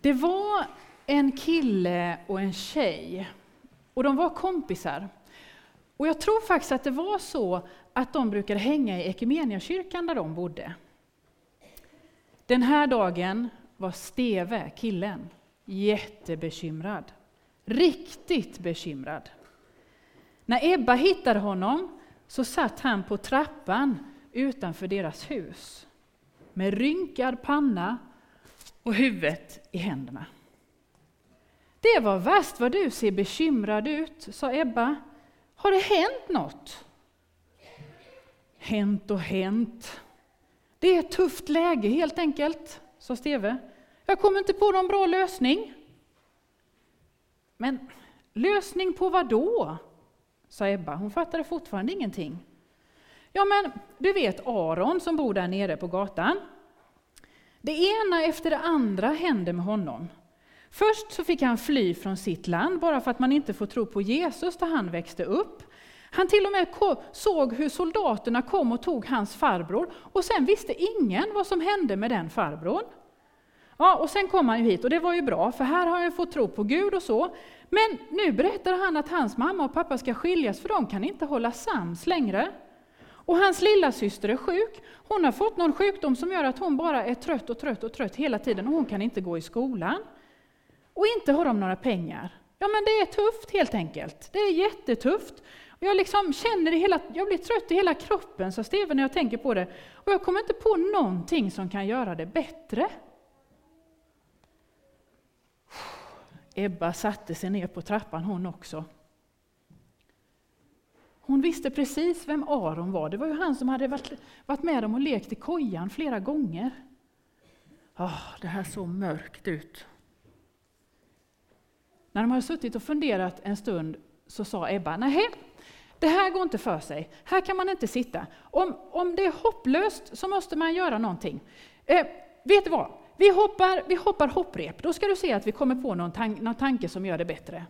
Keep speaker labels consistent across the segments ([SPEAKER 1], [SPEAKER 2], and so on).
[SPEAKER 1] Det var en kille och en tjej, och de var kompisar. Och jag tror faktiskt att det var så att de brukade hänga i Equmeniakyrkan där de bodde. Den här dagen var Steve, killen, jättebekymrad. Riktigt bekymrad. När Ebba hittade honom så satt han på trappan utanför deras hus med rynkad panna och huvudet i händerna. Det var värst vad du ser bekymrad ut, sa Ebba. Har det hänt något? Hänt och hänt. Det är ett tufft läge helt enkelt, sa Steve. Jag kommer inte på någon bra lösning. Men lösning på vad då? sa Ebba. Hon fattade fortfarande ingenting. Ja, men du vet Aron som bor där nere på gatan. Det ena efter det andra hände med honom. Först så fick han fly från sitt land bara för att man inte får tro på Jesus där han växte upp. Han till och med såg hur soldaterna kom och tog hans farbror och sen visste ingen vad som hände med den farbrorn. Ja, och sen kom han ju hit och det var ju bra för här har han fått tro på Gud och så. Men nu berättar han att hans mamma och pappa ska skiljas för de kan inte hålla sams längre. Och hans lilla syster är sjuk. Hon har fått någon sjukdom som gör att hon bara är trött och trött och trött hela tiden och hon kan inte gå i skolan. Och inte har de några pengar. Ja men det är tufft helt enkelt. Det är jättetufft. Och jag liksom känner det hela, jag blir trött i hela kroppen, sa Steven när jag tänker på det. Och jag kommer inte på någonting som kan göra det bättre. Ebba satte sig ner på trappan hon också. Hon visste precis vem Aron var. Det var ju han som hade varit, varit med dem och lekt i kojan flera gånger. Oh, det här såg mörkt ut. När de hade suttit och funderat en stund så sa Ebba, nej, det här går inte för sig. Här kan man inte sitta. Om, om det är hopplöst så måste man göra någonting. Eh, vet du vad? Vi hoppar, vi hoppar hopprep. Då ska du se att vi kommer på någon, tan någon tanke som gör det bättre.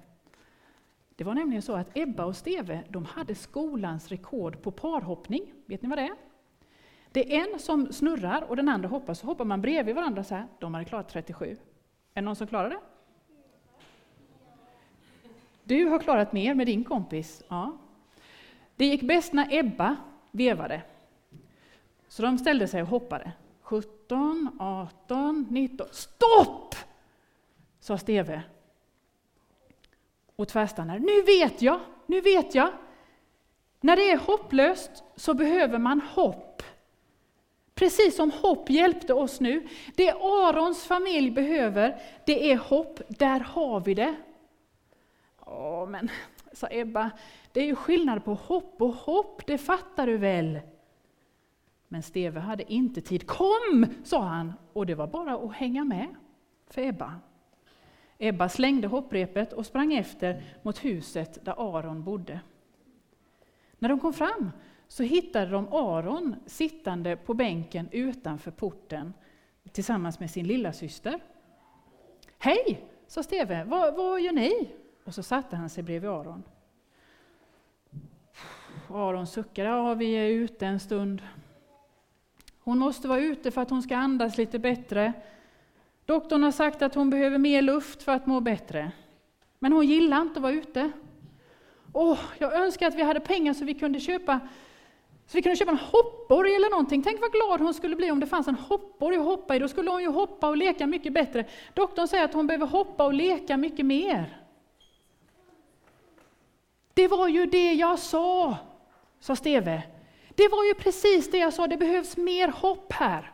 [SPEAKER 1] Det var nämligen så att Ebba och Steve de hade skolans rekord på parhoppning. Vet ni vad det är? Det är en som snurrar och den andra hoppar, så hoppar man bredvid varandra så här. De hade klarat 37. Är det någon som klarar det? Du har klarat mer med din kompis. Ja. Det gick bäst när Ebba vevade. Så de ställde sig och hoppade. 17, 18, 19. Stopp! sa Steve och tvärstannar. Nu vet jag, nu vet jag. När det är hopplöst så behöver man hopp. Precis som hopp hjälpte oss nu. Det Arons familj behöver, det är hopp. Där har vi det. Ja, men, sa Ebba, det är ju skillnad på hopp och hopp, det fattar du väl? Men Steve hade inte tid. Kom, sa han, och det var bara att hänga med för Ebba. Ebba slängde hopprepet och sprang efter mot huset där Aron bodde. När de kom fram så hittade de Aron sittande på bänken utanför porten tillsammans med sin lilla syster. Hej, sa Steve, vad, vad gör ni? Och så satte han sig bredvid Aron. Aron suckade, ja vi är ute en stund. Hon måste vara ute för att hon ska andas lite bättre. Doktorn har sagt att hon behöver mer luft för att må bättre. Men hon gillar inte att vara ute. Åh, jag önskar att vi hade pengar så vi kunde köpa så vi kunde köpa en hoppborg eller någonting. Tänk vad glad hon skulle bli om det fanns en hoppborg att hoppa i. Då skulle hon ju hoppa och leka mycket bättre. Doktorn säger att hon behöver hoppa och leka mycket mer. Det var ju det jag sa, sa Steve. Det var ju precis det jag sa, det behövs mer hopp här.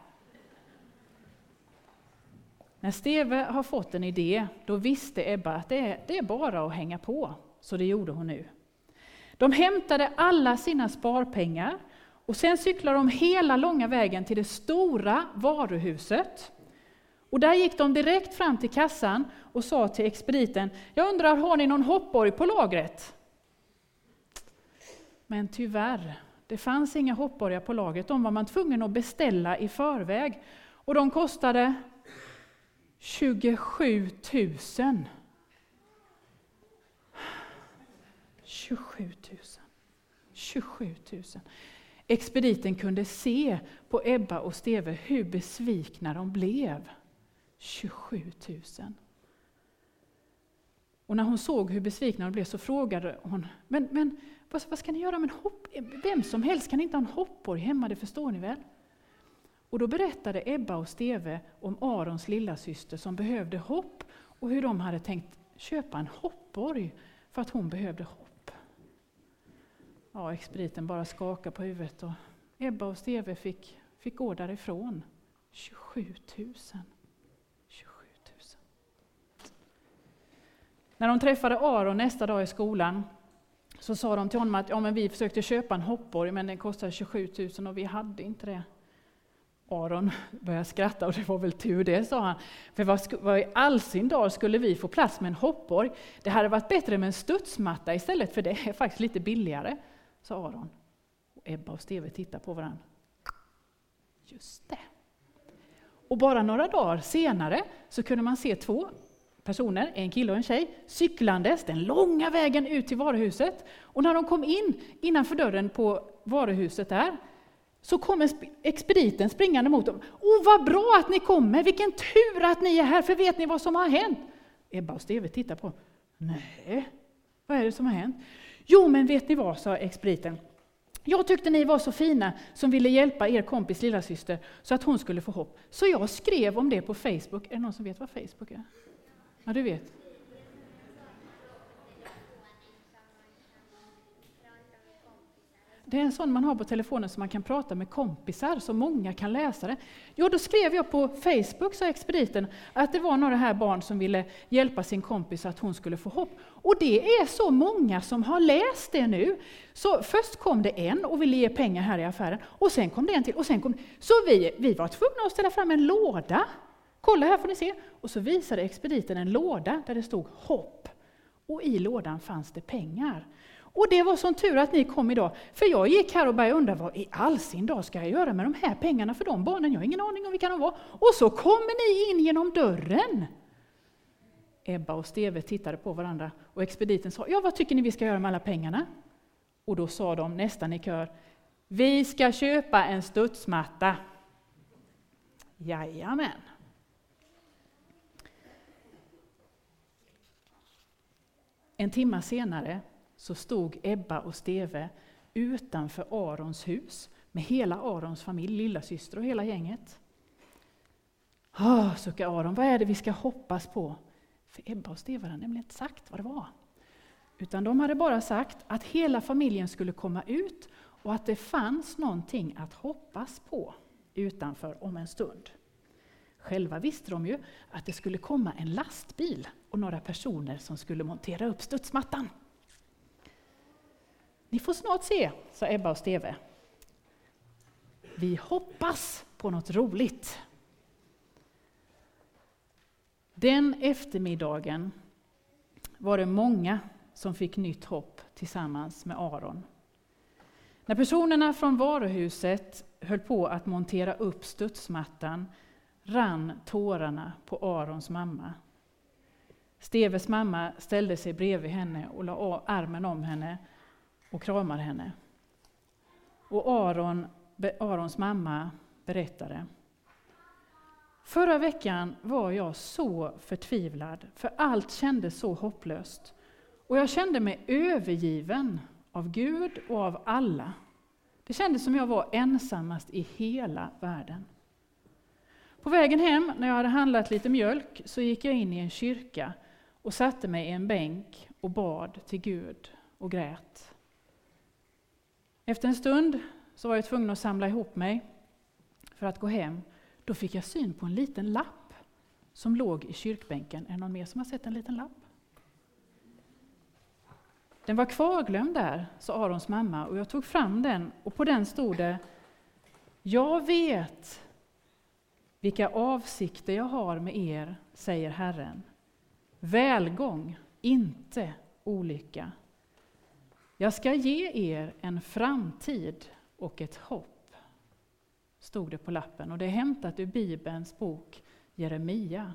[SPEAKER 1] När Steve har fått en idé, då visste Ebba att det är, det är bara att hänga på. Så det gjorde hon nu. De hämtade alla sina sparpengar och sen cyklade de hela långa vägen till det stora varuhuset. Och där gick de direkt fram till kassan och sa till expediten, jag undrar, har ni någon hoppborg på lagret? Men tyvärr, det fanns inga hoppborgar på lagret. De var man tvungen att beställa i förväg. Och de kostade 27 000. 27 000. 27 000. Expediten kunde se på Ebba och Steve hur besvikna de blev. 27 000. Och när hon såg hur besvikna de blev så frågade hon, men, men vad, vad ska ni göra med en hopp? Vem som helst kan inte ha en hoppborg hemma, det förstår ni väl? Och då berättade Ebba och Steve om Arons lilla syster som behövde hopp och hur de hade tänkt köpa en hoppborg för att hon behövde hopp. Ja, expediten bara skakade på huvudet och Ebba och Steve fick, fick gå därifrån. 27 000. 27 000. När de träffade Aron nästa dag i skolan så sa de till honom att ja, men vi försökte köpa en hoppborg men den kostade 27 000 och vi hade inte det. Aron började skratta och det var väl tur det, sa han. För vad, vad i all sin dag skulle vi få plats med en hoppborg? Det hade varit bättre med en studsmatta istället, för det är faktiskt lite billigare, sa Aron. Och Ebba och Steve tittade på varandra. Just det. Och bara några dagar senare så kunde man se två personer, en kille och en tjej, cyklandes den långa vägen ut till varuhuset. Och när de kom in innanför dörren på varuhuset där, så kommer expediten springande mot dem. Åh, vad bra att ni kommer! Vilken tur att ni är här, för vet ni vad som har hänt? Ebba och Steve tittar på Nej, vad är det som har hänt? Jo, men vet ni vad, sa expediten. Jag tyckte ni var så fina som ville hjälpa er kompis lillasyster så att hon skulle få hopp. Så jag skrev om det på Facebook. Är det någon som vet vad Facebook är? Ja, du vet. Det är en sån man har på telefonen som man kan prata med kompisar, så många kan läsa det. Jo, då skrev jag på Facebook, sa expediten, att det var några här barn som ville hjälpa sin kompis så att hon skulle få hopp. Och det är så många som har läst det nu. Så först kom det en och ville ge pengar här i affären, och sen kom det en till, och sen kom Så vi, vi var tvungna att ställa fram en låda. Kolla här får ni se. Och så visade expediten en låda där det stod hopp. Och i lådan fanns det pengar. Och det var sån tur att ni kom idag, för jag gick här och började undra vad i all sin dag ska jag göra med de här pengarna för de barnen? Jag har ingen aning om vilka de var. Och så kommer ni in genom dörren! Ebba och Steve tittade på varandra och expediten sa, ja vad tycker ni vi ska göra med alla pengarna? Och då sa de nästan i kör, vi ska köpa en studsmatta. Jajamän. En timme senare så stod Ebba och Steve utanför Arons hus med hela Arons familj, lilla syster och hela gänget. Oh, suckar Aron, vad är det vi ska hoppas på? För Ebba och Steve hade nämligen inte sagt vad det var. Utan de hade bara sagt att hela familjen skulle komma ut och att det fanns någonting att hoppas på utanför om en stund. Själva visste de ju att det skulle komma en lastbil och några personer som skulle montera upp studsmattan. Ni får snart se, sa Ebba och Steve. Vi hoppas på något roligt. Den eftermiddagen var det många som fick nytt hopp tillsammans med Aron. När personerna från varuhuset höll på att montera upp studsmattan rann tårarna på Arons mamma. Steves mamma ställde sig bredvid henne och la armen om henne och kramar henne. Och Aron, Arons mamma berättade. Förra veckan var jag så förtvivlad, för allt kändes så hopplöst. Och jag kände mig övergiven av Gud och av alla. Det kändes som jag var ensammast i hela världen. På vägen hem, när jag hade handlat lite mjölk, så gick jag in i en kyrka och satte mig i en bänk och bad till Gud och grät. Efter en stund så var jag tvungen att samla ihop mig för att gå hem. Då fick jag syn på en liten lapp som låg i kyrkbänken. Är det någon mer som har sett en liten lapp? Den var kvarglömd där, sa Arons mamma, och jag tog fram den och på den stod det Jag vet vilka avsikter jag har med er, säger Herren. Välgång, inte olycka. Jag ska ge er en framtid och ett hopp, stod det på lappen. Och det är hämtat ur Bibelns bok Jeremia.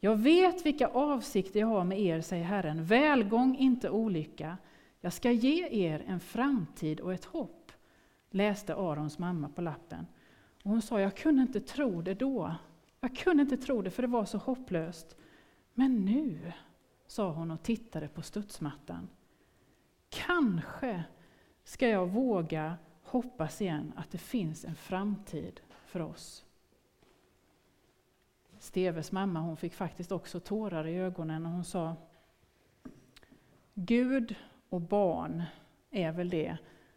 [SPEAKER 1] Jag vet vilka avsikter jag har med er, säger Herren. Välgång, inte olycka. Jag ska ge er en framtid och ett hopp, läste Arons mamma på lappen. Och hon sa, jag kunde inte tro det då, Jag kunde inte tro det, för det var så hopplöst. Men nu, sa hon och tittade på studsmattan. Kanske ska jag våga hoppas igen att det finns en framtid för oss. Steves mamma hon fick faktiskt också tårar i ögonen och hon sa Gud och barn är väl det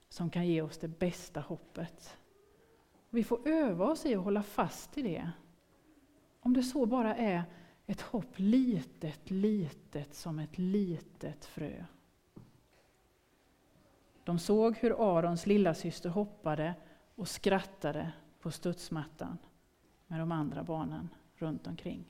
[SPEAKER 1] som kan ge oss det bästa hoppet. Vi får öva oss i att hålla fast i det. Om det så bara är ett hopp litet, litet som ett litet frö. De såg hur Arons lilla syster hoppade och skrattade på studsmattan med de andra barnen runt omkring.